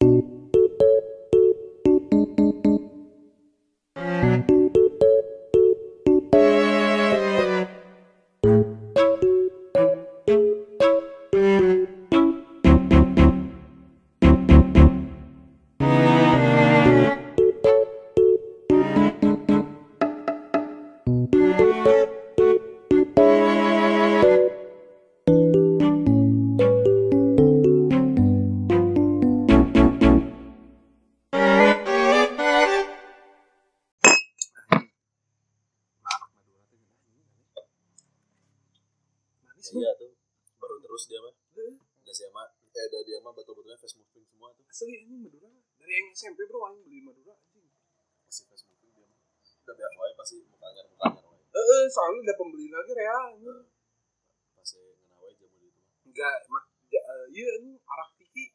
Iya itu mah. Enggak, mak, eh, iya ini arak tiki.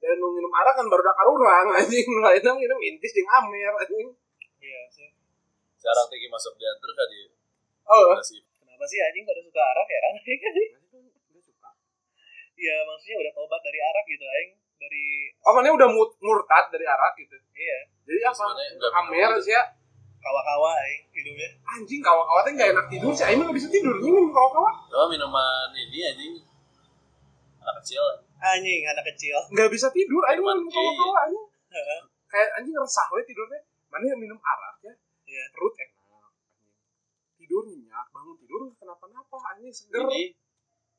Dan nu minum arak kan baru dakar urang anjing. Nu lain mah minum intis jeung amer anjing. Iya sih. Sekarang tinggi masuk diantar kan di Oh, Kenapa sih anjing pada suka arak ya kan? Enggak suka. Iya maksudnya udah tobat dari arak gitu aing dari Oh, mana udah murtad dari arak gitu. iya Jadi apa? Amer sih ya. Kawa-kawa aing hidupnya. Anjing kawa-kawa teh enggak enak tidur sih. Aing mah nggak bisa tidur. Ini minum kawa-kawa. Oh minuman ini anjing anak kecil Anjing anak kecil. Enggak bisa tidur. Aing minum kawa-kawa anjing. Heeh. Kayak anjing resah we tidurnya. Mana yang minum arak ya? Iya. Perut enak. anjing. Tidur nyenyak, bangun tidur nggak kenapa-napa anjing seger. ini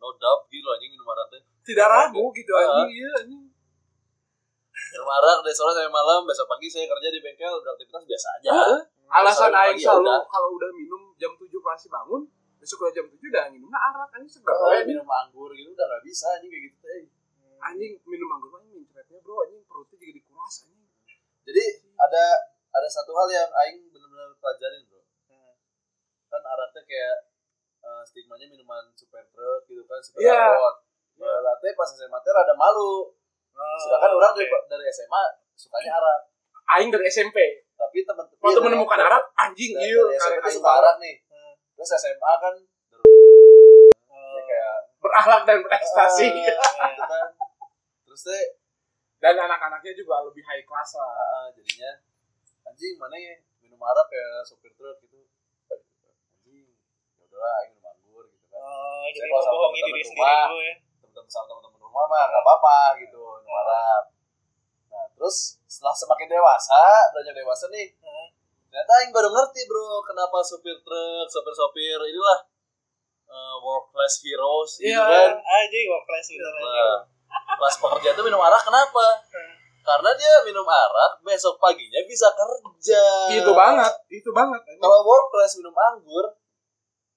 no doubt gitu anjing minum arak teh. Tidak ragu gitu anjing. Iya anjing. Minum arak dari sore sampai malam, besok pagi saya kerja di bengkel beraktivitas biasa aja. Heeh. Alasan aing selalu udah. kalau udah minum jam 7 pasti bangun, besok udah jam 7 udah minumnya arak anjing seger. Oh, we. minum anggur gitu udah gak bisa anjing kayak gitu teh. Anjing minum anggur mah anjing mincretnya bro anjing perutnya juga dikuras anjing. Jadi ada ada satu hal yang aing benar-benar pelajarin, Bro. Kan arak teh kayak eh, stigmanya minuman super drug gitu kan, super Iya. alkohol. Nah, teh pas SMA teh rada malu. Oh, Sedangkan orang dari, dari SMA sukanya arak. Aing dari SMP. Tapi teman Waktu iya, menemukan arak anjing iya dari SMP suka arak nih. Hmm. Terus SMA kan dia kayak berakhlak dan prestasi. gitu kan. Terus teh Dan anak-anaknya juga lebih high class lah. ah, jadinya anjing mana ya minum arak kayak sopir truk gitu. Anjing, ya udahlah aing minum anggur gitu kan. Oh, jadi teman-teman diri sendiri dulu ya. teman-teman sama teman-teman rumah mah nggak apa-apa gitu minum. Nah terus setelah semakin dewasa, beranjak dewasa nih, Heeh. ternyata Aing baru ngerti bro kenapa supir truk, sopir-sopir inilah uh, world class heroes gitu Iya. kan. Anjing work class bener anjing. Nah, kelas pekerja itu minum arak kenapa? Karena dia minum arak besok paginya bisa kerja. Itu banget, itu banget. Kalau work class minum anggur,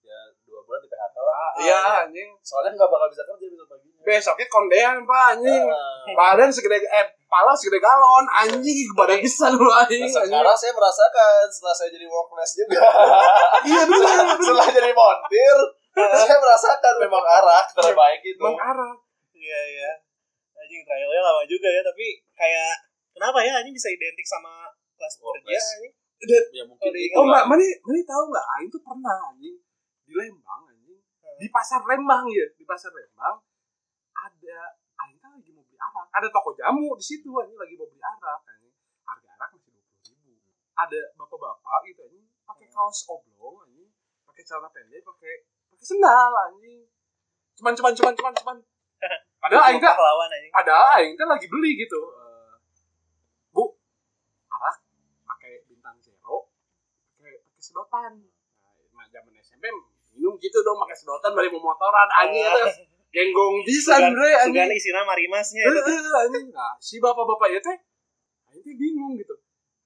ya dua bulan di PHK lah. Ah, Iya anjing. Soalnya nggak bakal bisa kerja besok paginya. Besoknya kondean pak anjing. Nah, Badan segede eh pala segede galon anjing badan bisa lu anjing. Nah, anjing. sekarang saya merasakan setelah saya jadi workless juga Iya benar. setelah jadi montir saya merasakan memang arah terbaik itu Bang Arab. Iya iya. Anjing trialnya lama juga ya, tapi kayak kenapa ya anjing bisa identik sama kelas kerja ya mungkin Oh, mbak, mana mana tahu nggak? Aing tuh pernah anjing di Lembang anjing di pasar Lembang ya di pasar Lembang ada Aing kan lagi mau beli arak ada toko jamu di situ anjing lagi mau beli arak anjing. Harga arak masih dua puluh ribu. Ada bapak-bapak gitu anjing pakai kaos oblong anjing pakai celana pendek pakai pakai sendal anjing. Cuman cuman cuman cuman cuman. Padahal Aing anjing. padahal aing teh lagi beli gitu. Eh, bu arak pakai bintang zero pakai pakai sedotan. Nah zaman SMP minum gitu dong pakai sedotan balik motoran anjing itu genggong. Bisa bre anjing. Isinya marimasnya eh, anjing. Nah si bapak-bapak ya teh teh bingung gitu.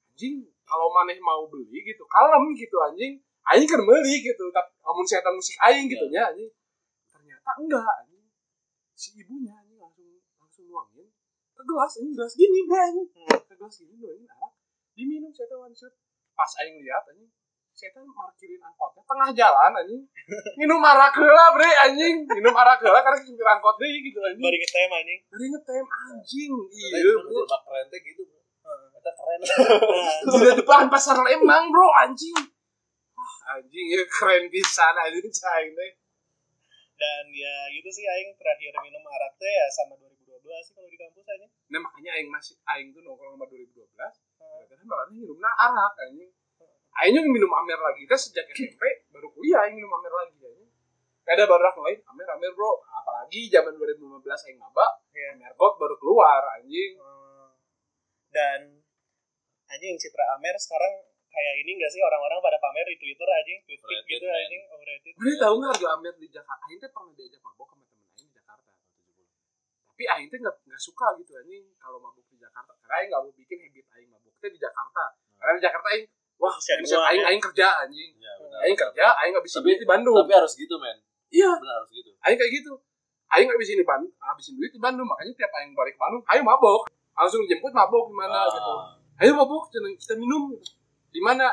Anjing kalau maneh mau beli gitu kalem gitu anjing. Aing kan beli gitu tapi amun setan musik aing gitu nya anjing. Ternyata enggak anjing. Si ibunya anjing langsung langsung nuangin. Ke gelas anjing gelas gini bre anjing ke gelas gini nuangin arak. Diminum setan shot pas aing lihat anjing setan parkirin angkotnya. Tengah jalan anjing. Minum arak heula bre anjing. Minum arak heula karena supir angkot deui gitu anjing. Bari ngetem anjing. dari ngetem anjing. Iya bro. jelma keren teh gitu Eta keren. Di depan pasar Lembang bro anjing. Wah, anjing ya keren pisan anjing caing teh dan ya gitu sih aing terakhir minum arak teh ya sama 2012 sih kalau di kampus aja. nah makanya aing masih aing tuh nongkrong sama 2012 karena malah minum arak anjing aing minum amer lagi kita sejak SMP baru kuliah aing minum amer lagi Gak ada baru lain amer amer bro apalagi zaman 2015 aing maba Iya. amer gold baru keluar anjing Hmm. Dan anjing Citra Amer sekarang kayak ini enggak sih orang-orang pada pamer di Twitter anjing, Overrated, gitu man. anjing, overrated. Mana tahu nggak harga amer di Jakarta? Aing teh pernah diajak mabok sama temen Aing di Jakarta. Tapi Aing teh nggak nggak suka gitu anjing kalau mabok di Jakarta. Karena Aing nggak mau bikin habit Aing mabok teh di Jakarta. Karena di Jakarta Aing wah gua, Aing ya. Aing kerja anjing. Iya, benar. Aing kerja, Aing Tapi- duit di Bandung. Tapi harus gitu, men. Iya, Benar harus gitu. Aing kayak gitu. Aing bisa di Bandung, habisin duit di Bandung. Makanya tiap Aing balik ke Bandung, ayo mabok. Langsung jemput mabok di mana Ah. gitu. Ayo mabok, kita kita minum. Di mana?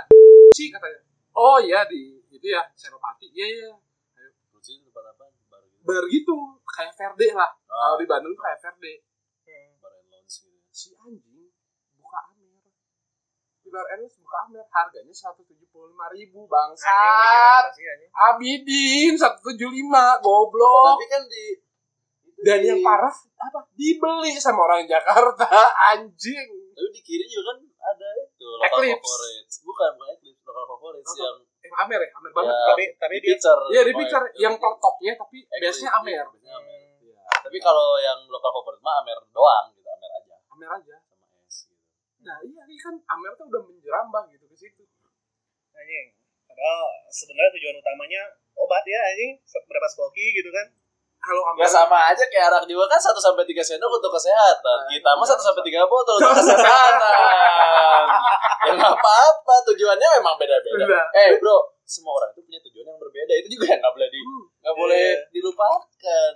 sih katanya. Oh iya di itu ya Senopati. Iya iya. Terus itu tempat apa? Bar gitu. Bar gitu, kayak Verde lah. Kalau Ah, di Bandung tuh kayak Verde. Bar and lounge gitu. Si anjing. Di Bar Enes buka Amer, harganya 175 ribu Anjing, mikir bangsat. apa sih, anjing? Abidin 175 goblok. Tapi kan di Dan di- yang parah apa? Dibeli sama orang Jakarta, anjing. Tapi di kiri juga kan ada itu lokal Eclipse. favorites. Bukan, bukan Eclipse, lokal favorites Apa? yang Eh, Amer ya, Amer banget. ya, Tapi tapi di dia picture. Iya di picture itu. yang per topnya tapi Eclipse, biasanya Amer. iya, biasanya Amer. Iya, Tapi kalau yang lokal favorit mah Amer doang gitu, Amer aja Amer aja. Nah iya ini kan Amer tuh udah menjerambah gitu ke situ. anjing. Padahal sebenarnya tujuan utamanya obat ya anjing, berapa spoki gitu kan. Kalau Amer Ya sama aja kayak arak juga kan 1 sampai 3 sendok untuk kesehatan. Kita mah 1 sampai 3 botol untuk kesehatan. ya nggak apa-apa, tujuannya memang beda-beda. Beda. Eh, Bro, semua orang itu punya tujuan yang berbeda. Itu juga yang nggak boleh di Hmm. nggak boleh Iya. dilupakan.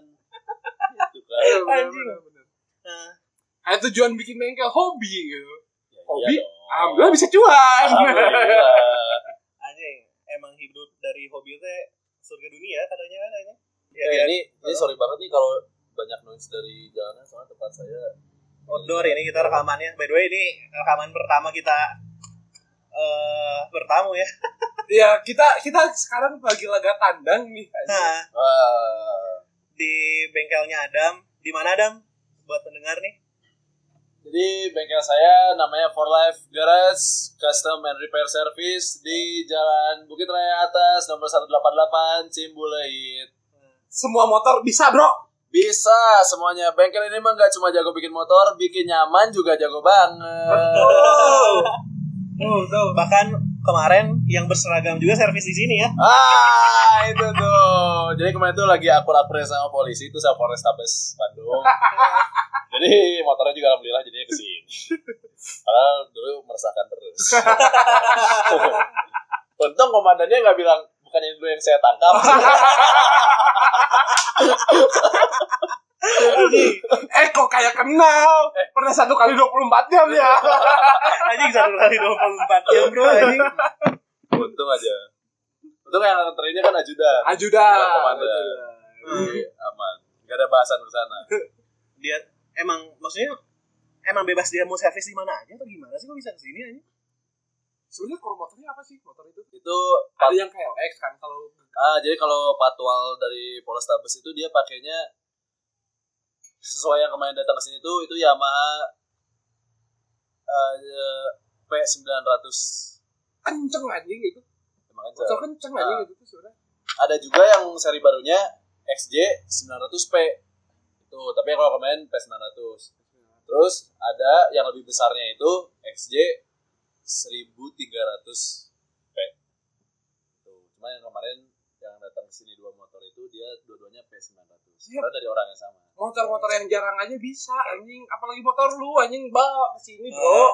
Gitu kan. Iya, Anjing. Nah, Kayak tujuan bikin bengkel hobi gitu. Ya, Hobi, iya dong. Alhamdulillah bisa cuan. Alhamdulillah. anjing, emang hidup dari hobi teh surga dunia katanya kan. Ya, Eh, dia ini ini sorry banget nih kalau banyak noise dari jalanan soalnya tempat saya outdoor ini kita rekamannya. By the way ini rekaman pertama kita eh bertamu ya. Ya kita kita sekarang lagi laga tandang nih. Nah, Wah. di bengkelnya Adam. Di mana Adam? Buat pendengar nih. Jadi bengkel saya namanya For Life Garage Custom and Repair Service di Jalan Bukit Raya Atas nomor 188 Cimbuleit. Semua motor bisa bro. Bisa semuanya. Bengkel ini mah nggak cuma jago bikin motor, bikin nyaman juga jago banget. Oh, tuh. Bahkan kemarin yang berseragam juga servis di sini ya. Ah, itu tuh. Jadi kemarin tuh lagi akur-akurnya sama polisi itu sama Polrestabes Bandung. jadi motornya juga alhamdulillah jadinya ke sini. Padahal dulu meresahkan terus. Untung komandannya nggak bilang bukannya dulu yang saya tangkap. eh kok kayak kenal. Pernah satu kali 24 jam ya. Anjing satu kali 24 jam bro anjing. Untung aja. Untung yang anterinya kan ajudan. Ajudan. Komandan. Jadi aman. Gak ada bahasan di sana. Dia emang maksudnya emang bebas dia mau servis di mana aja atau gimana sih kok bisa ke sini anjing? Sebenarnya core motornya apa sih motor itu? Itu Ada yang KLX kan kalau Ah, jadi kalau patwal dari Polrestabes itu dia pakainya sesuai yang kemarin datang ke sini tuh itu Yamaha eh, P900 kenceng anjing itu. emang aja. Kenceng anjing Ah. itu tuh sebenarnya. Ada juga yang seri barunya XJ 900P. Itu, tapi kalau kemarin P900. Terus ada yang lebih besarnya itu XJ 1300P. Tuh, cuma yang kemarin yang datang ke sini dua motor itu dia dua-duanya P900. Iya. Karena dari orang yang sama. Motor-motor yang jarang aja bisa anjing. Apalagi motor lu anjing bawa ke sini, Ah. Bro.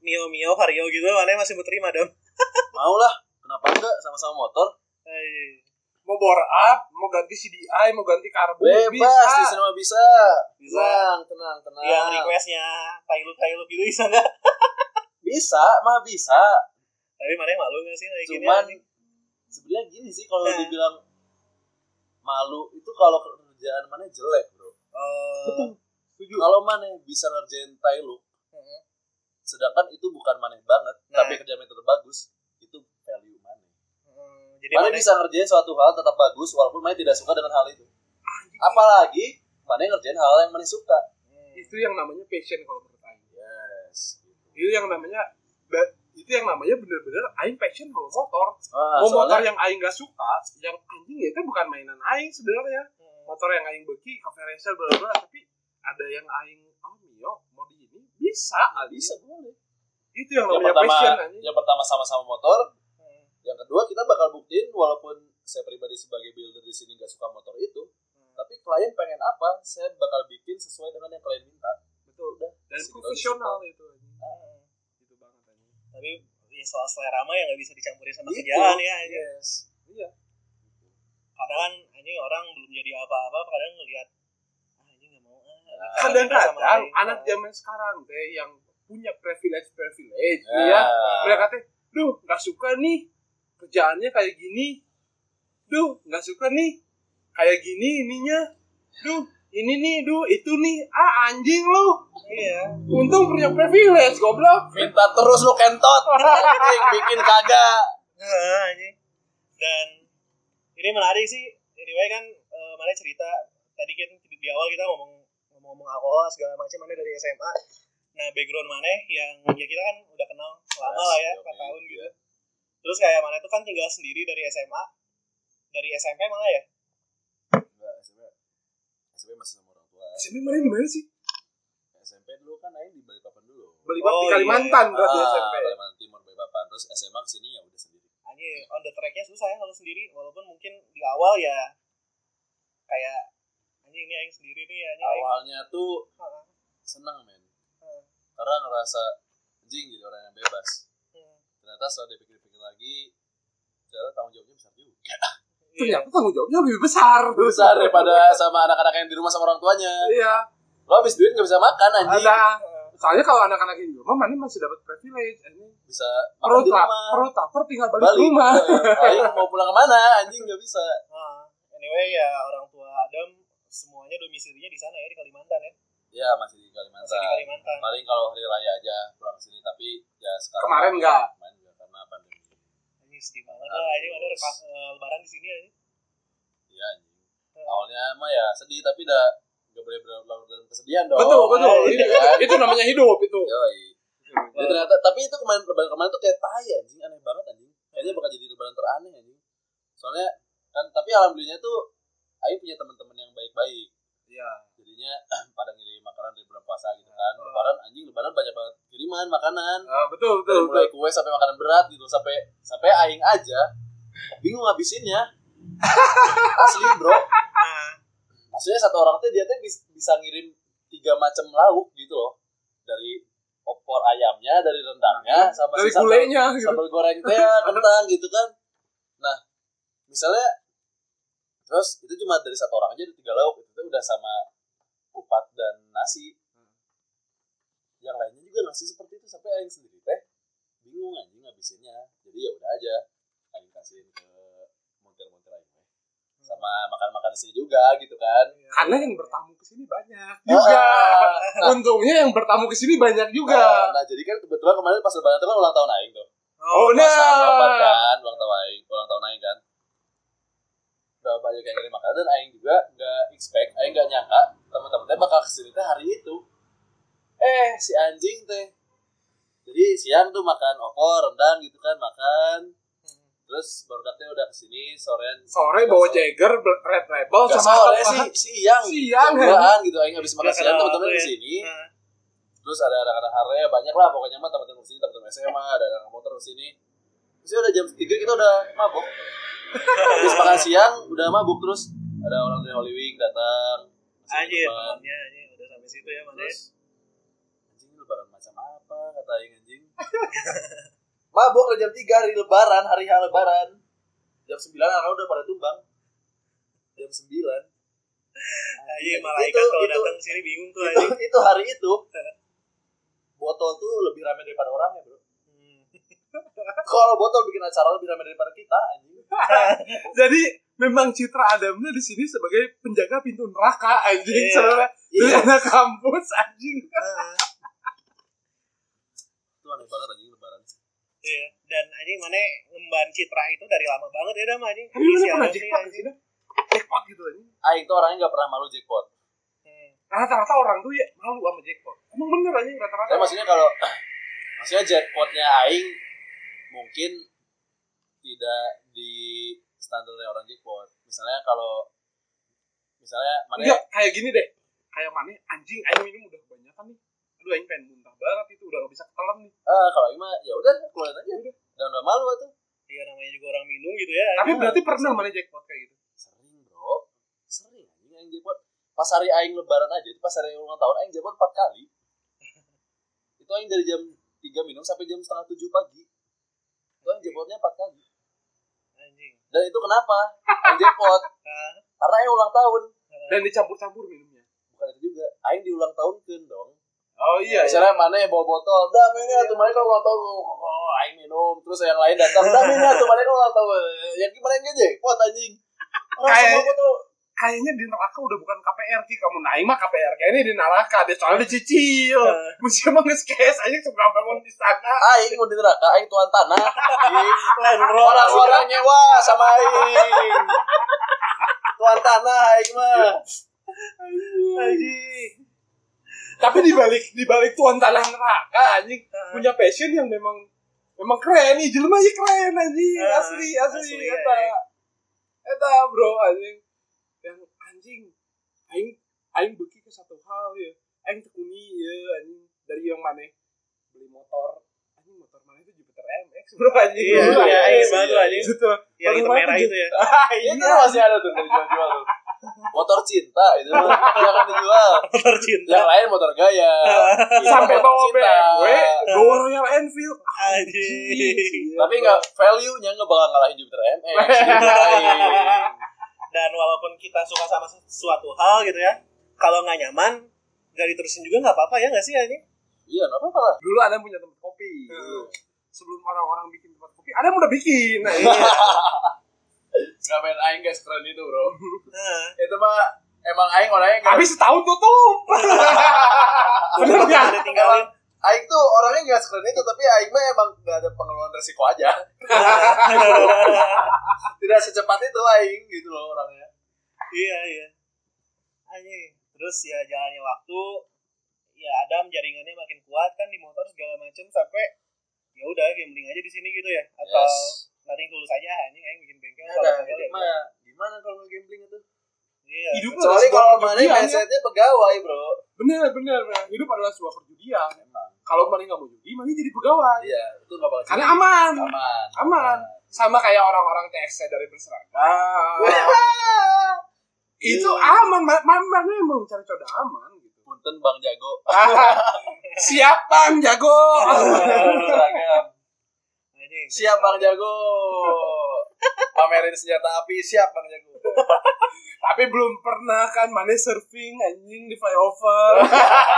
Mio Mio Vario gitu mana masih mau terima dong. Mau lah, kenapa enggak sama-sama motor? Eh, Mau bore up, mau ganti CDI, mau ganti karbu, Bebas, bisa. di sini mah bisa. Bisa. Tenang, tenang, tenang. yang requestnya Tailuk Tailuk gitu bisa nggak? Bisa, mah bisa. Tapi mana yang malu nggak sih naikinnya? Cuman? Sebenarnya gini sih kalau Nah. dibilang malu itu kalau kerjaan mana jelek, Bro. Eh, Setuju. Kalau mana bisa ngerjain tai lu, Heeh. sedangkan itu bukan maneh banget, Nah. tapi kerja metode bagus, itu value maneh. hmm, jadi mana bisa ngerjain suatu hal tetap bagus walaupun maneh tidak suka dengan hal itu. Apalagi maneh ngerjain hal yang maneh suka. Hmm, itu yang namanya passion kalau menurut yes gitu. itu yang namanya itu yang namanya bener-bener Aing passion sama motor ah, mau motor soalnya yang Aing gak suka yang anjing ya itu bukan mainan Aing sebenarnya Hmm. motor yang Aing beki cafe racer bla bla tapi ada yang Aing oh mio mau di ini bisa anjing. bisa boleh itu yang yang namanya pertama passion anjing yang pertama sama-sama motor Hmm. yang kedua kita bakal buktiin walaupun saya pribadi sebagai builder di sini gak suka motor itu Hmm. tapi klien pengen apa saya bakal bikin sesuai dengan yang klien minta betul udah dan aja profesional itu Hmm. Tapi ya soal selera mah ya nggak bisa dicampurin sama Gitu. kerjaan ya yes. Iya. Kadang kan anjing orang belum jadi apa-apa kadang ngelihat ah anjing nggak mau ah Nah, kadang-kadang anak zaman sekarang teh yang punya privilege privilege Ya. ya mereka teh duh nggak suka nih kerjaannya kayak gini. Duh nggak suka nih kayak gini ininya. Duh ini nih duh itu nih. Ah anjing lu. Iya. Untung punya privilege goblok. Minta terus lu kentot. Bikin kagak. Anjing. dan ini menarik sih. Anyway kan eh, mana cerita. Tadi kan di awal kita ngomong ngomong alkohol segala macam mana dari SMA nah background mana yang ya kita kan udah kenal lama lah ya Oke, 4 tahun gitu. Iya. terus kayak mana tuh kan tinggal sendiri dari SMA dari SMP malah ya SMP masih sama orang tua SMP mana di mana sih SMP dulu kan Aing di Balikpapan dulu Bali Oh, di Kalimantan iya. berarti ah, SMP Kalimantan Timur Balikpapan terus SMA ke sini ya udah sendiri anjing on the tracknya susah ya kalau sendiri walaupun mungkin di awal ya kayak anjing ini aing sendiri nih anjing aing awalnya tuh Heeh. seneng men Hmm. karena ngerasa anjing jadi orang yang bebas Hmm. ternyata setelah dipikir-pikir lagi ternyata tanggung jawabnya besar juga. Ternyata tanggung jawabnya lebih besar. Besar daripada sama anak-anak yang di rumah sama orang tuanya. Iya. Lo habis duit gak bisa makan anjing. Ada. Soalnya kalau anak-anak di rumah mana masih dapat privilege ini bisa makan perut di rumah. perut lapar tinggal balik, balik. rumah. Aing mau pulang ke mana anjing gak bisa. Nah, anyway ya orang tua Adam semuanya domisilinya di sana ya di Kalimantan ya. Ya masih di masih di Kalimantan. Kalimantan paling kalau hari raya aja pulang ke sini tapi ya sekarang Kemarin enggak? kemarin enggak karena pandemi lah ini ada rekas eh, lebaran di sini aja. Iya anjing. Awalnya mah ya sedih tapi udah gak boleh berlarut dalam kesedihan dong. Betul betul. Iya. itu, itu namanya hidup itu. Yoi. Ya, ternyata tapi itu kemarin lebaran kemarin tuh kayak tai anjing. Aneh banget anjing. Kayaknya bakal jadi lebaran teraneh anjing. Soalnya kan tapi alhamdulillahnya tuh Ayu punya teman-teman yang baik-baik. Iya jadinya pada ngirim makanan dari bulan puasa gitu kan. Lebaran anjing lebaran banyak banget kiriman makanan. Ah, betul dari betul mulai betul. kue sampai makanan berat gitu sampai sampai aing aja bingung ngabisinnya. Asli bro. Nah maksudnya satu orang tuh dia tuh bis- bisa ngirim tiga macam lauk gitu loh. Dari opor ayamnya dari rendangnya sama dari si sambal, gulenya gitu. sambal goreng teh kentang gitu kan. Nah misalnya terus itu cuma dari satu orang aja ada tiga lauk itu tuh udah sama kupat dan nasi. Yang lainnya juga nasi seperti itu sampai aing sendiri teh bingung anjing ngabisinnya. Jadi ya udah aja aing kasihin ke montir-montir aing teh sama makan-makan di sini juga gitu kan. Karena yang bertamu ke sini banyak juga. Ah, untungnya yang bertamu ke sini banyak nah, juga nah, jadi kan kebetulan kemarin pas lebaran kan ulang tahun aing tuh. Oh Pas nah kan ulang tahun aing ulang tahun aing kan. Udah banyak yang ngirim makanan dan aing juga nggak expect aing nggak nyangka teman-temannya bakal ke sini teh hari itu. Eh si anjing teh. Jadi siang tuh makan opor rendang gitu kan makan. Terus baru datangnya udah ke sini sorean. Sore bawa Jagger Red Gak sama sore sih siang. Siang, jam duaan gitu aing habis makan siang teman-teman apa ya. ke sini nah, terus ada anak-anak hare banyak lah pokoknya mah teman-teman ke sini teman-teman SMA ada anak motor ke sini terus ya udah jam tiga kita udah mabuk. Habis makan siang udah mabuk terus ada orang dari Holy Wing datang Minuman. temannya anjir udah sampai situ ya mana terus? Anjing lebaran macam apa? Kata aing anjing. Mabuk lah jam tiga hari lebaran hari H lebaran. Jam sembilan anak udah pada tumbang. Jam sembilan. Itu- malaikat itu- kalau itu- datang sini bingung tuh itu itu hari itu. Botol tuh lebih ramai daripada orang ya bro. Kalau botol bikin acara lebih ramai daripada kita anjing jadi memang Citra Adamnya di sini sebagai penjaga pintu neraka anjing Iya. sebenarnya Iya. di anak kampus anjing itu aneh banget anjing lebaran Iya, dan anjing mana ngemban citra itu dari lama banget ya dam anjing. tapi mana pernah jackpot di anjing. sini jackpot gitu anjing Aing tuh orangnya gak pernah malu jackpot Hmm. rata-rata orang tuh ya malu sama jackpot emang bener aja rata-rata Tapi maksudnya kalau maksudnya jackpotnya aing mungkin tidak di standarnya orang jackpot. Misalnya kalau misalnya mana enggak kayak gini deh kayak mana anjing aing minum udah kebanyakan nih aduh aing pengen muntah banget itu udah gak bisa ketelan nih ah kalau aing mah ya udah keluarin aja udah. Dan udah malu tuh. Iya namanya juga orang minum gitu ya. tapi berarti pernah mana jackpot kayak gitu Sering, Bro. Sering anjing aing jackpot. Pas hari aing lebaran aja, itu pas hari ulang tahun aing jackpot 4 kali. itu aing dari jam 3 minum sampai jam setengah 7 pagi. Aing jackpotnya 4 kali. Anjing. Dan itu kenapa? Aing jackpot. Ah, Karena aing ulang tahun. dan dicampur-campur minumnya Bukan itu juga. Aing diulang tahun kan dong. oh iya Misalnya mana yang bawa botol, dah ini atuh mana kalau ulang tahun, oh, aing minum, terus yang lain datang, dah ini atuh mana kalau ulang tahun, yang gimana yang gede, kuat anjing. Orang Kayak- semua botol, kayaknya di neraka udah bukan KPR ki kamu naik mah KPR kayaknya di neraka deh soalnya dicicil mesti emang nge-skes aja suka bangun di sana. Aing mau di neraka, aing tuan tanah, roll. orang-orang nyewa sama aing. Tuan tanah aing mah. Anjing. tapi di balik di balik tuan tanah neraka anjing punya passion yang memang memang keren. Nih jelema keren anjing asli asli, asli, eta. eta bro anjing yang anjing aing aing beki ke satu hal ya aing tekuni ya anjing dari yang mana beli motor anjing motor mana itu Jupiter MX bro anjing Iya, iya, anjing. iya, banget tuh, anjing. Itu. Yang Baru itu merah itu ya. Ah, Itu iya masih ada tuh dari jual-jual tuh. Motor cinta itu jangan dijual. Motor cinta. Yang lain motor gaya. Sampai bawa. BMW bawa Royal Enfield Anjing. Tapi nggak value-nya nggak bakal ngalahin Jupiter MX. Dan walaupun kita suka sama sesuatu hal gitu ya, kalau nggak nyaman, nggak diterusin juga nggak apa-apa ya nggak sih anjing? Iya, nggak apa-apa lah. dulu ada yang punya tempat kopi Hmm. sebelum orang-orang bikin tempat kopi ada yang udah bikin nah, Iya. Nggak main aing guys keren itu bro. Nah, Itu mah emang aing orangnya tapi setahun tutup bener Bener nggak? ada tinggalin. Aing tuh orangnya nggak sekeren itu, tapi Aing mah emang nggak ada pengeluaran resiko aja. Tidak secepat itu Aing gitu loh orangnya. iya iya. Anjing. Terus ya jalannya waktu, ya Adam jaringannya makin kuat kan di motor segala macem sampai ya udah gambling aja di sini gitu ya atau Yes. nanti tulus aja anjing aing bikin bengkel Ya, kalau ada, gimana kalau gambling itu? Iya hidup sebuah kalau mana ya. mindsetnya pegawai bro. bener bener bener. hidup adalah sebuah perjudian Emang. kalau mana nggak mau judi mana jadi pegawai Iya, itu nggak bakal. karena aman Aman. aman sama kayak orang-orang TXT dari berseragam itu aman ma- ma- mana emang cari coda aman gitu Punten Bang Jago. siap bang jago anjing Siap Bang Jago. Pamerin senjata api, siap Bang Jago. Tapi belum pernah kan mana surfing anjing di flyover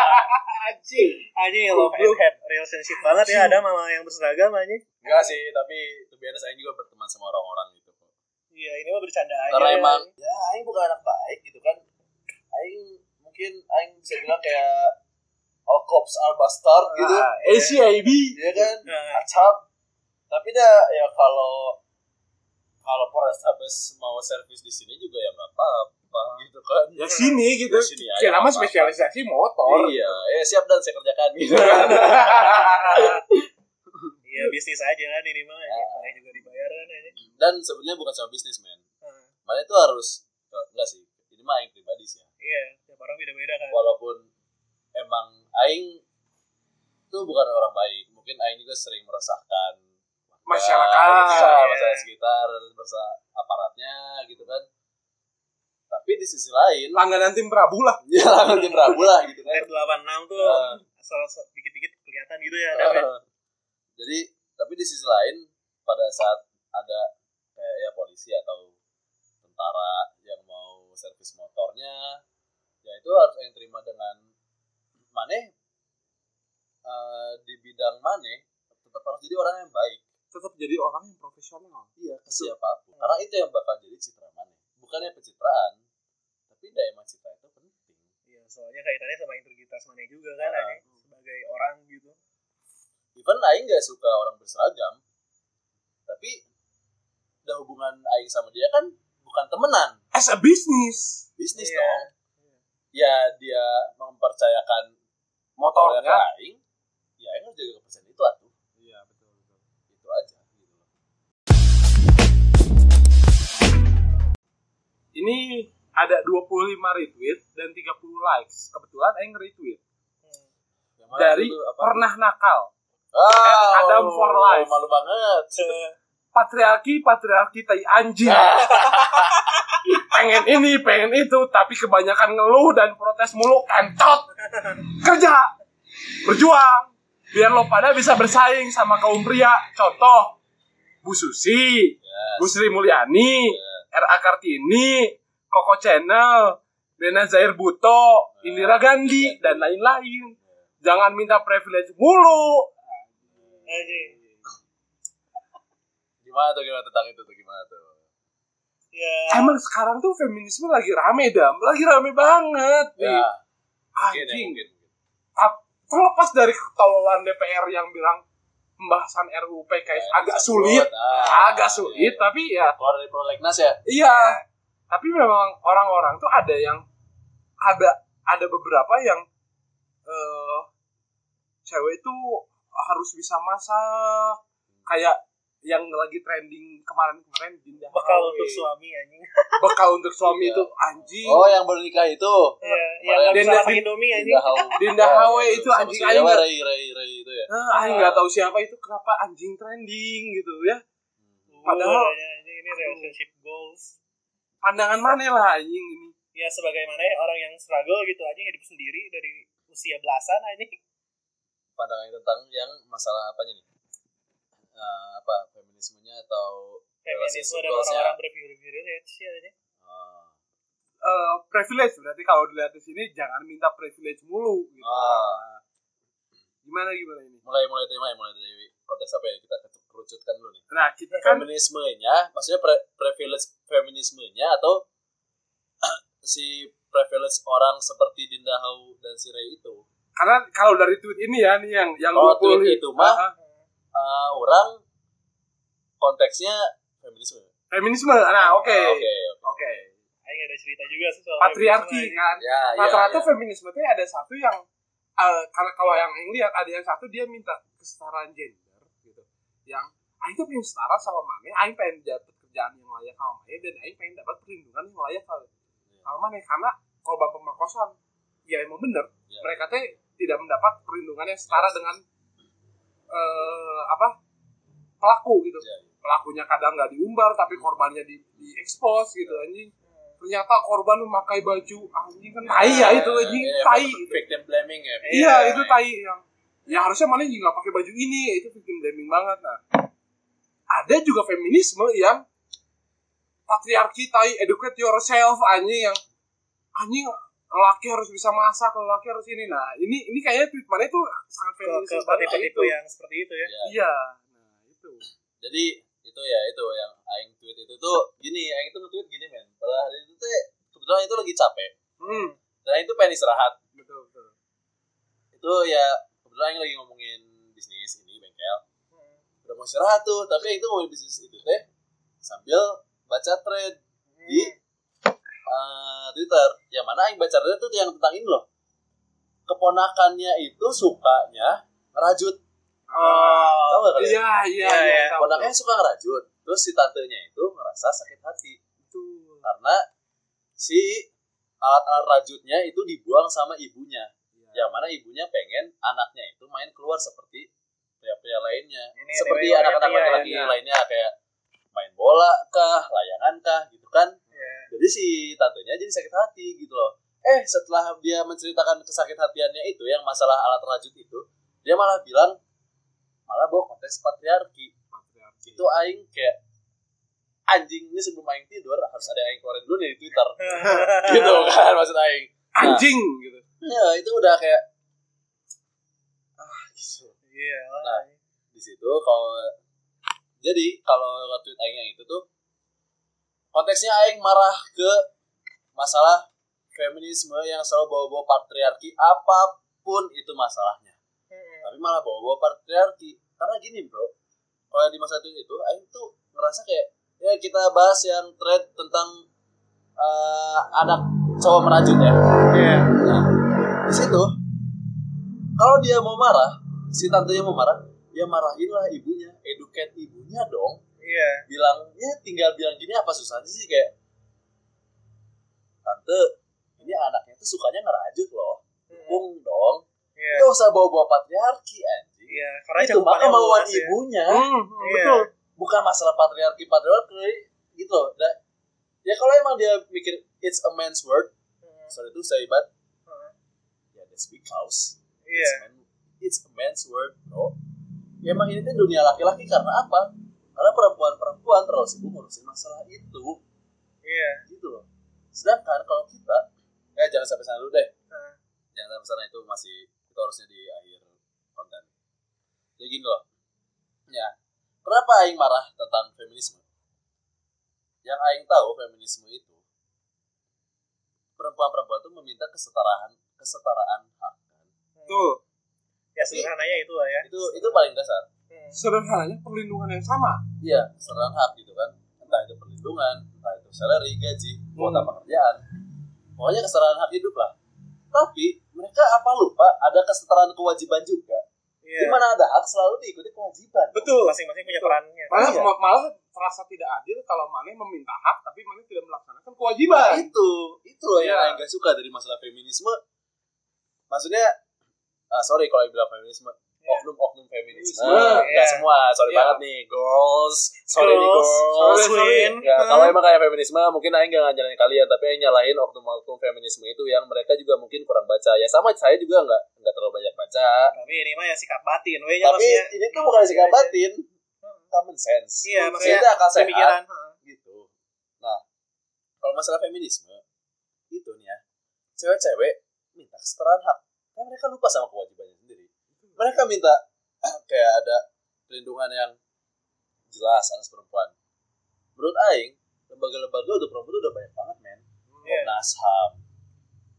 anjing anjing and hate relationship banget ya ada mama yang berseragam anjing Enggak sih, tapi to be honest Aing juga berteman sama orang-orang gitu kok. iya ini mah bercanda aja Karena emang ya Aing bukan anak baik gitu kan. Aing mungkin Aing bisa bilang kayak all cops are bastard gitu. Ah, ACAB Iya kan? Nah, Acap. Tapi dah ya kalau kalau Polrestabes mau servis di sini juga ya nggak apa-apa gitu kan. ya sini gitu Ya, sini aja, apa-apa. spesialisasi motor Iya, ya siap dan saya kerjakan gitu kan. iya bisnis aja kan ini mah anjing mana juga dibayar kan anjing dan sebenarnya bukan sama bisnis men. Nah, Mana itu harus enggak sih. Ini mah Aing pribadi sih ya. iya tiap orang beda-beda kan walaupun emang aing itu bukan orang baik mungkin aing juga sering meresahkan Masyarakat. ya, Iya. masyarakat sekitar bersa aparatnya gitu kan tapi di sisi lain langganan tim Prabu lah ya nanti Prabu lah gitu kan F86 tuh Ah. asal dikit-dikit kelihatan gitu ya Eh, jadi tapi di sisi lain pada saat ada kayak ya polisi atau tentara yang mau servis motornya ya itu harus yang terima dengan maneh eh, di bidang maneh tetap harus jadi orang yang baik tetap jadi orang yang profesional. Iya ke siapa pun. Karena itu yang bakal jadi citra maneh bukannya pencitraan tapi daya emang citra itu penting. Iya soalnya kaitannya sama integritas mana juga kan Ah. anjing sebagai orang gitu. Even aing gak suka orang berseragam tapi udah hubungan aing sama dia kan bukan temenan. As a business. Bisnis Iya. dong. Ya dia mempercayakan motornya motornya aing ya aing harus jaga kepercayaan itu atuh iya betul betul itu aja gitu loh. ini ada 25 retweet dan 30 likes. Kebetulan Aing retweet. Hmm. Yang dari itu? Apa? pernah nakal. Ah, Adam for life. malu banget. Patriarki patriarki tai anjing. Pengen ini pengen itu tapi kebanyakan ngeluh dan protes mulu. Kentot kerja. Berjuang biar lo pada bisa bersaing sama kaum pria. Contoh Bu Susi Yes. Bu Sri Mulyani R.A. Kartini Koko Channel Bena Zair Buto Indira Gandhi dan lain-lain. Jangan minta privilege mulu. Anjing. gimana tuh gimana tentang itu tuh gimana tuh? Ya. emang sekarang tuh feminisme lagi rame dam. Lagi rame banget nih. Ya. Mungkin ya anjing. mungkin terlepas dari ketololan DPR yang bilang pembahasan RUU PKS agak sulit, Ah, agak sulit, tapi ya. Keluar dari prolegnas ya? Iya. Tapi memang orang-orang tuh ada yang ada ada beberapa yang eh cewek itu harus bisa masak. Kayak yang lagi trending kemarin-kemarin Dinda Bekal Hawe. untuk suami anjing. bekal untuk suami Iya. itu anjing oh yang baru nikah itu Iya, yang bisa Dinda- masak Indomie anjing. Dinda Hawa. Dinda Ya, Hawe ya, itu anjing aing Dewa, nggak- Ray Ray Ray itu ya Nah, aing nggak tahu siapa itu kenapa anjing trending gitu ya Padahal- Uh, anjing, ini relationship goals. pandangan mana lah anjing ini Ya sebagaimana orang yang struggle gitu anjing hidup sendiri dari usia belasan anjing. pandangan tentang yang masalah apanya nih Eh, apa feminismenya atau Feminisme dan orang-orang berprivilege ya anjing. Ah. Eh, privilege berarti kalau dilihat di sini jangan minta privilege mulu gitu. Ah. Gimana gimana ini? mulai mulai dari mana mulai dari konteks apa ya kita kerucutkan dulu nih Nah, kita kan feminismenya maksudnya pre- privilege feminismenya atau si privilege orang seperti Dinda Hau dan si Ray itu karena kalau dari tweet ini ya nih yang yang Oh, 20 tweet itu mah. Ah, ah. Eh, orang konteksnya feminisme feminisme. Nah, oke. Oke Oke. Aing ada cerita juga sih soal Patriarki kan. ya ya, Rata-rata ya. feminisme itu ada satu yang karena kalau yang ini lihat ada yang satu dia minta kesetaraan gender gitu. Yang Aing tuh pengen setara sama Mane, Aing pengen dapat kerjaan yang layak sama Mane dan Aing pengen dapat perlindungan yang layak sama sama Mane karena korban pemerkosaan ya emang bener Ya. mereka teh tidak mendapat perlindungan yang setara dengan eh apa pelaku gitu. Ya, ya. pelakunya kadang nggak diumbar tapi korbannya di, diekspos gitu anjing. Ternyata korban memakai baju anjing kan tai ya itu anjing. Ya, tai victim blaming ya. Iya itu tai yang ya harusnya mana juga nggak pakai baju ini itu victim blaming banget nah. Ada juga feminisme yang patriarki tai educate yourself anjing yang anjing lelaki harus bisa masak lelaki harus ini. Nah ini ini kayaknya tweet mana itu sangat ke feminis ke banget. Tipe-tipe itu. yang seperti itu ya. Ya. iya. Nah itu. Jadi itu ya itu yang aing tweet itu tuh gini aing itu nge-tweet gini men. Pada hari itu tuh kebetulan itu lagi capek. Hmm. Dan aing tuh pengen istirahat. Betul betul. Itu ya kebetulan aing lagi ngomongin bisnis ini bengkel. Udah mau istirahat tuh tapi itu ngomongin bisnis itu teh sambil baca thread di eh, Twitter yang mana aing baca thread tuh yang tentang ini loh keponakannya itu sukanya ngerajut Oh, Tahu nggak kalian? iya iya Iya, iya. iya. keponakannya suka ngerajut terus si tantenya itu ngerasa sakit hati tahu. karena si alat-alat rajutnya itu dibuang sama ibunya Iya. yang mana ibunya pengen anaknya itu main keluar seperti pria-pria lainnya Ini seperti anak-anak laki-laki ya. lainnya kayak main bola kah layangan kah gitu kan Iya. jadi si tantenya jadi sakit hati gitu loh eh setelah dia menceritakan kesakit hatiannya itu yang masalah alat rajut itu dia malah bilang malah bawa konteks patriarki Patriarki. itu aing kayak anjing ini sebelum aing tidur harus ada yang aing keluarin dulu dari Twitter gitu kan maksud aing anjing gitu ya itu udah kayak ah gitu Iya. Nah. di situ kalau jadi kalau tweet aing yang itu tuh konteksnya aing marah ke masalah feminisme yang selalu bawa-bawa patriarki apa pun itu masalahnya. Tapi malah bawa-bawa patriarki. Karena gini bro kalau di masa itu itu aing tuh ngerasa kayak ya kita bahas yang thread tentang eh, anak cowok merajut ya. Iya. nah di situ kalau dia mau marah si tantenya mau marah ya marahin lah ibunya educate ibunya dong Iya. bilang ya tinggal bilang gini apa susahnya sih kayak tante ini anaknya tuh sukanya ngerajut loh dukung dong Iya. gak usah bawa-bawa patriarki anjing Iya, karena itu kemauan luas ya. ibunya Hmm, Iya. betul. bukan masalah patriarki patriarki gitu loh Da- ya kalau emang dia mikir it's a man's word Hmm. sorry itu saya but Hmm. ya that's because Iya. it's, man, it's a man's word bro ya emang ini tuh dunia laki-laki karena apa karena perempuan-perempuan terlalu sibuk ngurusin masalah itu. Iya. gitu loh. Sedangkan kalau kita ya jangan sampai sana dulu deh. Hmm. jangan sampai sana itu masih itu harusnya di akhir konten. Jadi gini loh. Ya kenapa Aing marah tentang feminisme? Yang Aing tahu feminisme itu perempuan-perempuan itu meminta kesetaraan kesetaraan hak kan? Tuh, Ya sederhananya itu lah ya. itu itu paling dasar Hmm. sederhananya perlindungan yang sama. iya kesetaraan hak gitu kan entah itu perlindungan entah itu salary gaji kuota Hmm. pekerjaan pokoknya kesetaraan hak hidup lah tapi mereka apa lupa ada kesetaraan kewajiban juga Iya. di mana ada hak selalu diikuti kewajiban Betul. Masing-masing punya perannya. Malah Iya. ma- malah terasa tidak adil kalau Mane meminta hak tapi Mane tidak melaksanakan kewajiban. itu itu loh yang Iya. Aing gak suka dari masalah feminisme maksudnya ah, sorry kalau bilang feminisme. Oknum-oknum feminisme Feminisme, nggak iya. semua sorry Iya. banget nih girls sorry nih Girls, girls sorry, sorry. Ya, kalau emang kayak feminisme mungkin Aing gak ngajarin kalian tapi Aing nyalain oknum-oknum feminisme itu yang mereka juga mungkin kurang baca ya sama saya juga nggak nggak terlalu banyak baca Tapi ini mah ya sikap batin. We tapi maksudnya. ini tuh bukan sikap batin common sense Iya, maksudnya itu akal sehat Pemikiran. Heeh. gitu. Nah, kalau masalah feminisme itu nih ya, cewek-cewek minta kesetaraan hak, kan mereka lupa sama kewajibannya. Mereka minta kayak ada perlindungan yang jelas atas perempuan. Menurut Aing, lembaga-lembaga untuk perempuan udah banyak banget, men. Iya. Komnas HAM,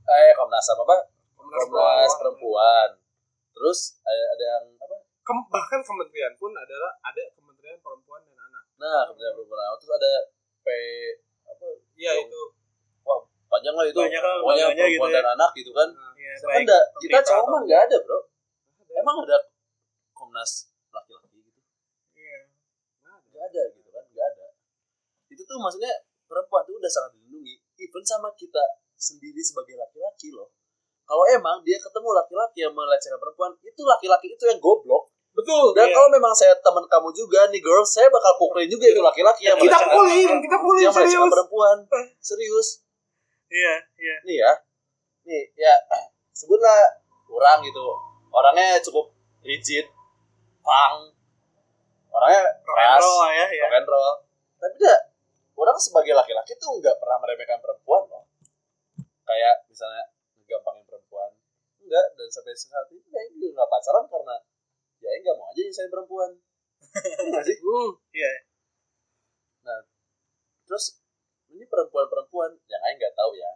eh Komnas HAM apa? Komnas perempuan. Terus ada, ada yang apa? Kem- bahkan kementerian pun adalah ada kementerian perempuan dan anak. Nah, Kementerian Perempuan. Terus ada P apa? Iya itu. Panjang lah itu. Banyak lah perempuan gitu ya. dan anak gitu kan. Sedangkan baik nggak- kita cowok mah nggak ada bro. Emang ada Komnas laki-laki gitu? Iya. Nggak ada gitu kan? Nggak ada. Itu tuh maksudnya perempuan tuh udah sangat dilindungi. Even sama kita sendiri sebagai laki-laki loh. Kalau emang dia ketemu laki-laki yang melecehkan perempuan, itu laki-laki itu yang goblok. Betul. Dan Iya. kalau memang saya teman kamu juga nih girls, saya bakal pukulin juga itu laki-laki yang kita pukulin, kita pukulin yang serius. perempuan. Serius. Iya, iya. nih ya nih ya sebutlah orang gitu orangnya cukup rigid pang orangnya keras ya, ya. rock and roll tapi dia orang sebagai laki-laki tuh nggak pernah meremehkan perempuan loh kayak misalnya gampangin perempuan enggak dan sampai saat ini ya juga nggak pacaran karena ya nggak mau aja nyusahin perempuan Iya nggak sih Hmm. Iya. terus ini perempuan-perempuan yang Aing nggak tahu ya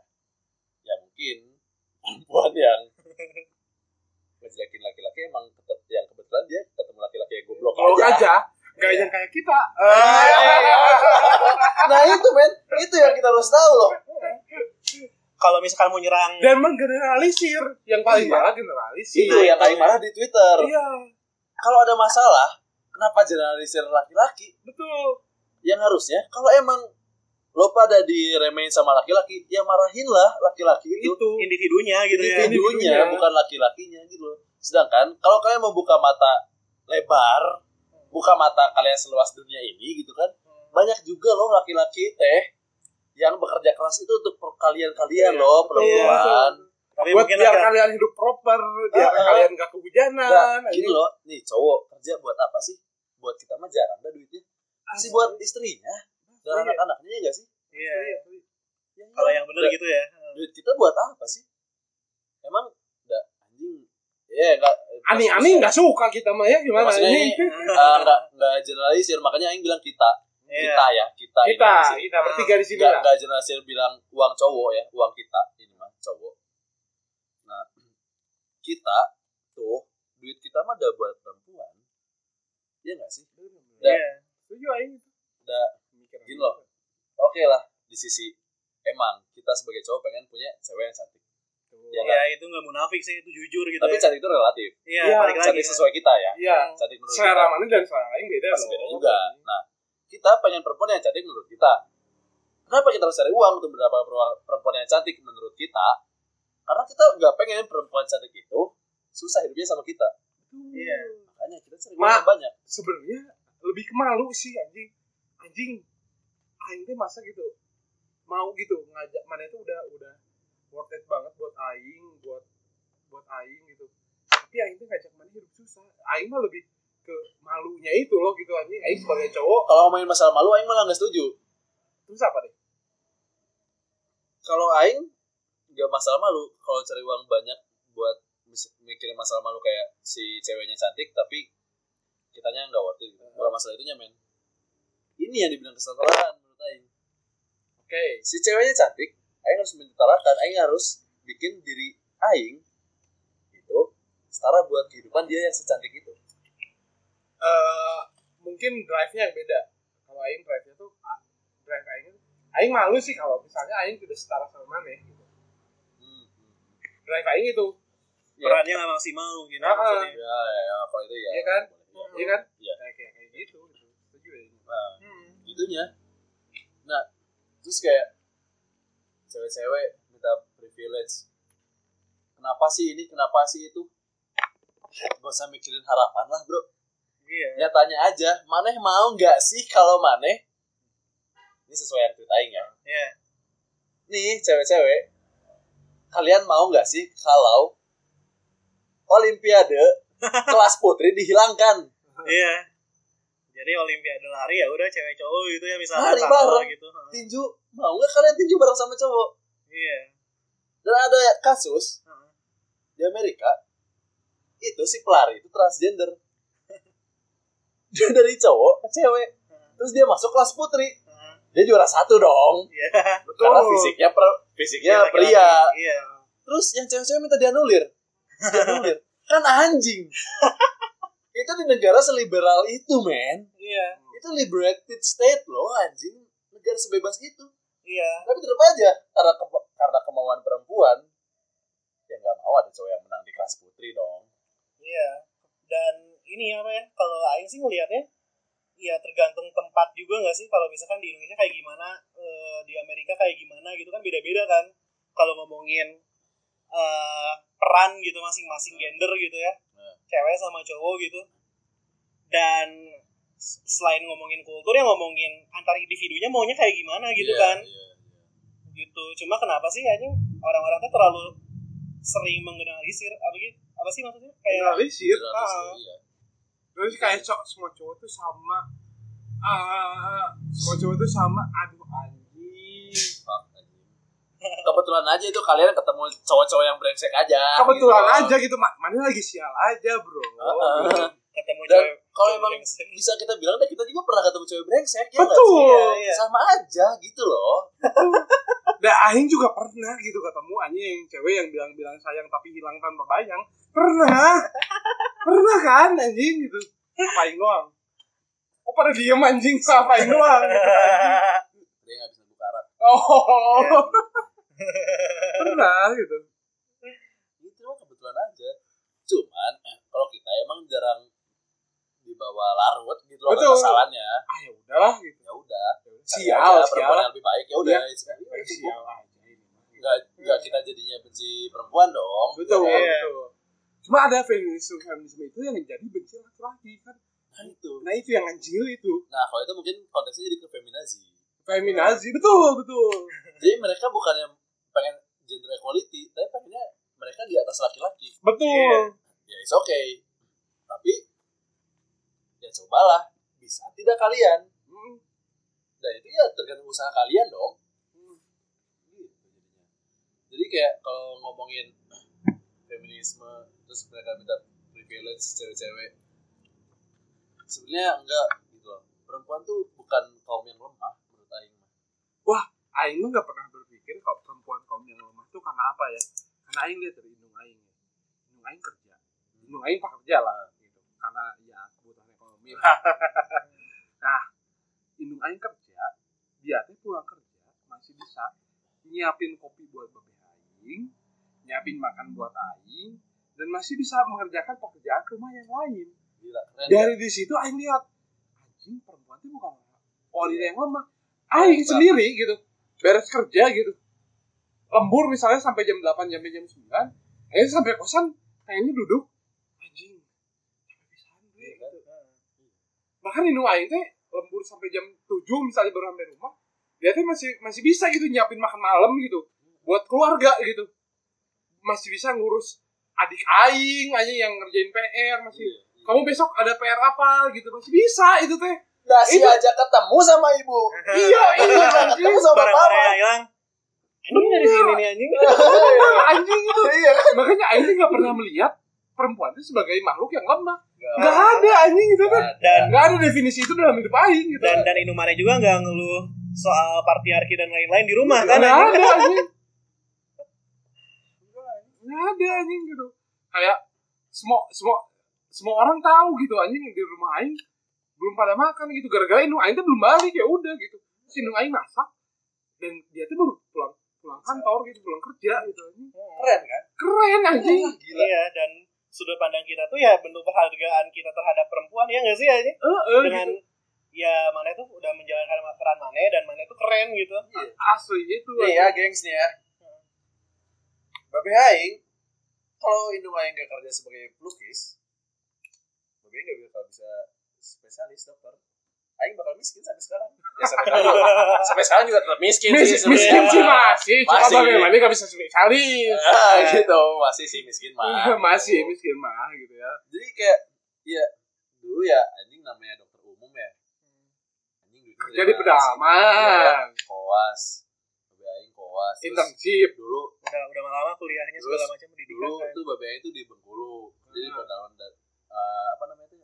ya mungkin perempuan yang ngejelekin laki-laki emang tetap yang kebetulan dia ketemu laki-laki yang goblok Kalau aja. aja, nggak yang kayak kita. nah itu men itu yang kita harus tahu loh Kalau misalkan mau nyerang Dan menggeneralisir, yang paling Iya. parah generalisir. itu yang Aing marah di Twitter Iya, kalau ada masalah kenapa generalisir laki-laki betul. yang harusnya kalau emang lo pada diremehin sama laki-laki ya marahin lah laki-laki itu Itu. individunya gitu ya. individunya Individunya. bukan laki-lakinya gitu loh sedangkan kalau kalian membuka mata lebar buka mata kalian seluas dunia ini gitu kan banyak juga loh laki-laki teh yang bekerja keras itu untuk per- kalian-kalian Iya, loh perempuan Tapi buat biar kalian hidup proper, biar Ah, ah. kalian gak kehujanan. Nah, gini loh nih cowok kerja buat apa sih buat kita mah jarang dah duitnya sih buat istrinya dan Iya. anak-anaknya ya gak sih? Iya. Ya, Kalau yang benar Da- gitu ya. duit kita buat apa sih? Emang enggak anjing. Ya enggak Ani-ani nggak suka kita mah ya gimana? maksudnya ini? ini. uh, enggak enggak generalisir. Makanya yang bilang kita. Kita ya kita Kita, kita bertiga di sini enggak enggak generalisir bilang uang cowok ya uang kita. Ini mah cowok. Nah kita tuh duit kita mah udah buat perempuan. Iya enggak sih? Iya. Setuju aing. Da- Mikir Gini loh. oke lah di sisi emang kita sebagai cowok pengen punya cewek yang cantik Iya. Ya, ya itu nggak munafik sih itu jujur gitu tapi ya cantik itu relatif iya Iya, balik lagi cantik sesuai kita ya Iya. cantik menurut Selera kita mana dan selera lain beda pasti loh. beda juga nah kita pengen perempuan yang cantik menurut kita kenapa kita harus cari uang untuk mendapatkan perempuan- yang cantik menurut kita karena kita nggak pengen perempuan cantik itu susah hidupnya sama kita Iya. makanya kita cari uang banyak Sebenarnya lebih ke malu sih anjing. Anjing. Aing teh masa gitu mau gitu ngajak mana itu udah udah worth it banget buat aing, buat buat aing gitu. Tapi aing tuh ngajak mana hidup susah. Aing mah lebih ke malunya itu loh gitu anjing. Aing sebagai cowok kalau ngomongin masalah malu Aing malah nggak setuju terus apa deh? kalau Aing nggak masalah malu kalau cari uang banyak buat mikirin masalah malu kayak si ceweknya cantik tapi kitanya nggak worth it gitu. bukan masalah itunya men ini yang dibilang kesetaraan menurut Aing Oke. si ceweknya cantik Aing harus menyetarakan Aing harus bikin diri Aing itu setara buat kehidupan dia yang secantik itu eh mungkin drive-nya yang beda. Kalau aing drive-nya tuh ah, drive aing aing malu sih kalau misalnya aing tidak setara sama mana gitu. hmm. hmm. Drive aing itu, perannya nggak maksimal mungkin ya, Ah, maksudnya. ya, ya, ya kalau itu ya Iya kan? iya kan? Iya. Kayak kayak gitu gitu. Setuju ya. ini. Nah, Hmm. itunya nah terus kayak cewek-cewek minta privilege. Kenapa sih ini? Kenapa sih itu? Gak usah mikirin harapan lah bro. Iya. Nyatanya aja maneh mau nggak sih kalau maneh? Ini sesuai yang ceritain ya. Iya. Nih cewek-cewek kalian mau nggak sih kalau olimpiade kelas putri dihilangkan? Iya jadi olimpiade lari ya udah cewek cowok gitu ya misalnya Lari bareng. gitu. Tinju mau nggak kalian tinju bareng sama cowok? Iya. Dan ada kasus Heeh. di Amerika itu si pelari itu transgender. Dia dari cowok ke cewek. Terus dia masuk kelas putri. Heeh. dia juara satu dong. Iya. Karena fisiknya per, fisiknya Laki-laki. pria. Iya. Terus yang cewek-cewek minta dianulir dianulir kan anjing itu di negara seliberal itu men iya itu liberated state loh anjing negara sebebas itu iya tapi tetap aja karena ke- karena kemauan perempuan ya nggak mau ada cowok yang menang di kelas putri dong Iya. Dan ini apa ya? Kalau Aing sih ngelihatnya ya tergantung tempat juga nggak sih? Kalau misalkan di Indonesia kayak gimana, eh, di Amerika kayak gimana gitu kan beda-beda kan. Kalau ngomongin eh, peran gitu masing-masing gender gitu ya. Cewek sama cowok gitu. Dan selain ngomongin kultur ya ngomongin antar individunya maunya kayak gimana gitu Iya, kan iya, iya. gitu cuma kenapa sih anjing orang-orang tuh terlalu sering mengenalisir apa gitu apa sih maksudnya kayak Generalisir. Generalis, ah. iya. Terus kayak cowok semua cowok tuh sama. Ah, semua cowok tuh sama. Aduh anjing. Kebetulan aja itu kalian ketemu cowok-cowok yang brengsek aja Kebetulan gitu. aja gitu, Ma- mana lagi sial aja bro. Heeh. ketemu Dan cewek kalau emang brengsek. bisa kita bilang deh kita juga pernah ketemu cewek brengsek ya Betul. sih? Iya, iya. sama aja gitu loh Dan Aing juga pernah gitu ketemu anjing cewek yang bilang-bilang sayang tapi hilang tanpa bayang. Pernah. pernah kan anjing gitu. Apain doang. Kok pada diem anjing apain doang gitu, anjing. dia nggak bisa Oh. pernah gitu. itu mah kebetulan aja cuman kalau kita emang jarang dibawa larut gitu loh Betul. kesalahannya Ah ya udahlah gitu. ya udah cari Sial, sial. perempuan yang lebih baik ya udah Iya. Eh, Sial aja ini. nggak nggak kita jadinya benci perempuan dong Betul, ya kan? Betul. Cuma ada feminisme feminisme itu yang jadi benci laki-laki kan. nah itu Nah itu yang anjing itu. nah kalau itu mungkin konteksnya jadi ke feminazi Feminazi betul betul. jadi mereka bukan yang pengen gender equality tapi pengennya mereka di atas laki-laki. Betul. ya it's okay. Tapi ya cobalah bisa tidak kalian? Hmm. nah itu ya tergantung usaha kalian dong. Gitu jadinya. Jadi kayak kalau ngomongin feminisme terus mereka minta privilege cewek-cewek sebenarnya enggak gitu loh. Perempuan tuh bukan kaum yang lemah menurut Aing mah. Mah nggak pernah berpikir kalau perempuan kaum yang lemah itu karena apa ya? Karena Aing lihat dari indung Aing. ya. Indung Aing kerja. Indung Aing pekerja lah gitu. Karena ya kebutuhan ekonomi. nah, indung Aing kerja, dia tuh pulang kerja masih bisa nyiapin kopi buat babe aing nyiapin makan buat aing dan masih bisa mengerjakan pekerjaan rumah yang lain Gila, keren. dari di situ aing lihat anjing perempuan itu bukan wanita yang lemah aing sendiri gitu. Beres kerja gitu. Lembur misalnya sampai jam 8 sampai jam 9 aing sampai kosan kayaknya duduk. Anjing Iya kan? bahkan ini aing teh lembur sampai jam 7 misalnya baru sampai rumah dia teh masih masih bisa gitu nyiapin makan malam gitu. Buat keluarga gitu. Masih bisa ngurus adik aing aja yang ngerjain PR masih Iya, iya. kamu besok ada PR apa? gitu. Masih bisa itu teh Dasi Itu- aja ketemu sama ibu. iya iya anjing ketemu sama papa. yang hilang. Ini dari sini nih anjing. Anjing itu. Iya kan? makanya aing teh nggak pernah melihat perempuan itu sebagai makhluk yang lemah. Nggak ada. anjing itu kan? Dan nggak ada definisi itu dalam hidup aing gitu dan dan Inumare juga nggak ngeluh soal patriarki dan lain-lain di rumah kan nggak anjing? ada anjing. Nggak ada anjing gitu. Kayak semua semua semua orang tahu gitu anjing di rumah aing belum pada makan gitu gara-gara indung aing tuh belum balik ya udah gitu si indung aing masak dan dia tuh baru pulang pulang kantor gitu pulang kerja gitu Keren kan? keren anjing Gila. Iya dan sudut pandang kita tuh ya bentuk penghargaan kita terhadap perempuan ya nggak sih anjing? eh eh, Dengan gitu. ya mana tuh udah menjalankan peran mana dan mana tuh keren gitu. asli itu Nih ya, gengs nih ya. Babe Aing, kalau Indung Aing gak kerja sebagai pelukis, Babe Aing gak bakal bisa spesialis dokter. Aing bakal miskin sampai sekarang. Ya sampai sekarang, sampai sekarang juga tetap miskin Mis- sih. miskin sebenarnya. sih masih cuma Masih. bagaimana gak bisa spesialis Ah, gitu, masih sih miskin mah. masih miskin mah gitu ya Jadi kayak, ya dulu ya anjing namanya dokter umum ya. Anjing duitnya jadi jelas. pedaman Koas. Babe Aing koas. Internship Dulu Udah udah lama pendidikannya segala macam pendidikan dulu kan. tuh babe Aing tuh di Bengkulu. Jadi Hmm. pedaman dan eh, apa namanya tuh?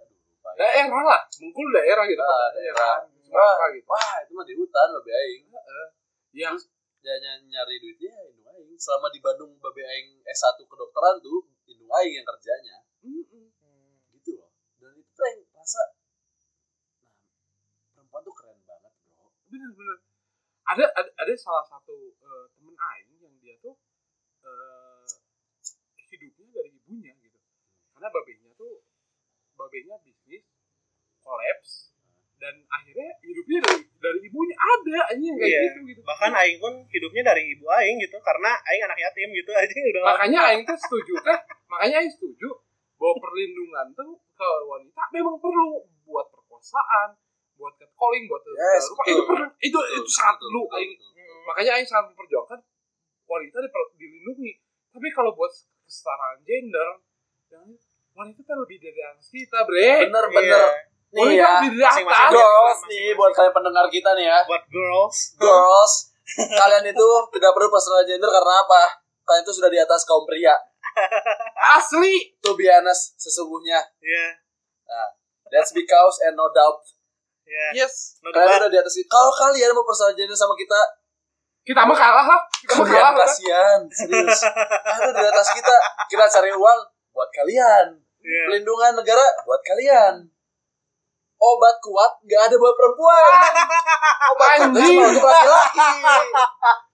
Daerah lah Bengkulu daerah gitu Ah, Pak. daerah. Sumatera gitu Wah, itu mah di hutan babe aing. ya Dia ny- nyari duitnya ya indung aing. Selama di Bandung babe aing S1 kedokteran tuh indung aing yang kerjanya. Mm-mm. Gitu loh. Dan itu tuh yang rasa nah, perempuan tuh keren banget, Bro. bener-bener ada ada, ada salah satu eh, temen aing yang dia tuh eh, hidupnya dari ibunya gitu karena babenya tuh babenya bisnis kolaps dan akhirnya hidupnya dari dari ibunya ada aja yang kayak Iya. gitu gitu Bahkan aing pun hidupnya dari ibu aing gitu karena aing anak yatim gitu aja udah makanya aing tuh setuju teh makanya aing setuju bahwa perlindungan tuh ke wanita memang perlu buat perkosaan buat catcalling buat Yes, rupa. itu perlu itu itu sangat perlu aing. Hmm. makanya aing sangat memperjuangkan wanita diper- dilindungi tapi kalau buat kesetaraan gender wanita kan lebih dari atas kita bre Bener, Iya. bener. Nih wanita ya, masing-masing girls nih buat kalian pendengar kita nih ya. Buat girls. Girls, kalian itu tidak perlu personal gender karena apa? Kalian itu sudah di atas kaum pria. asli To be honest, sesungguhnya. Iya. That's because and no doubt. Iya. yes No Kalian debat. udah di atas itu. Kalau kalian mau personal gender sama kita, kita mah kalah lah kita mah kalah lah kasihan, serius. Kalian udah di atas kita. Kita cari uang buat kalian. Iya. Pelindungan negara buat kalian. Obat kuat nggak ada buat perempuan. Obat kuat untuk laki-laki.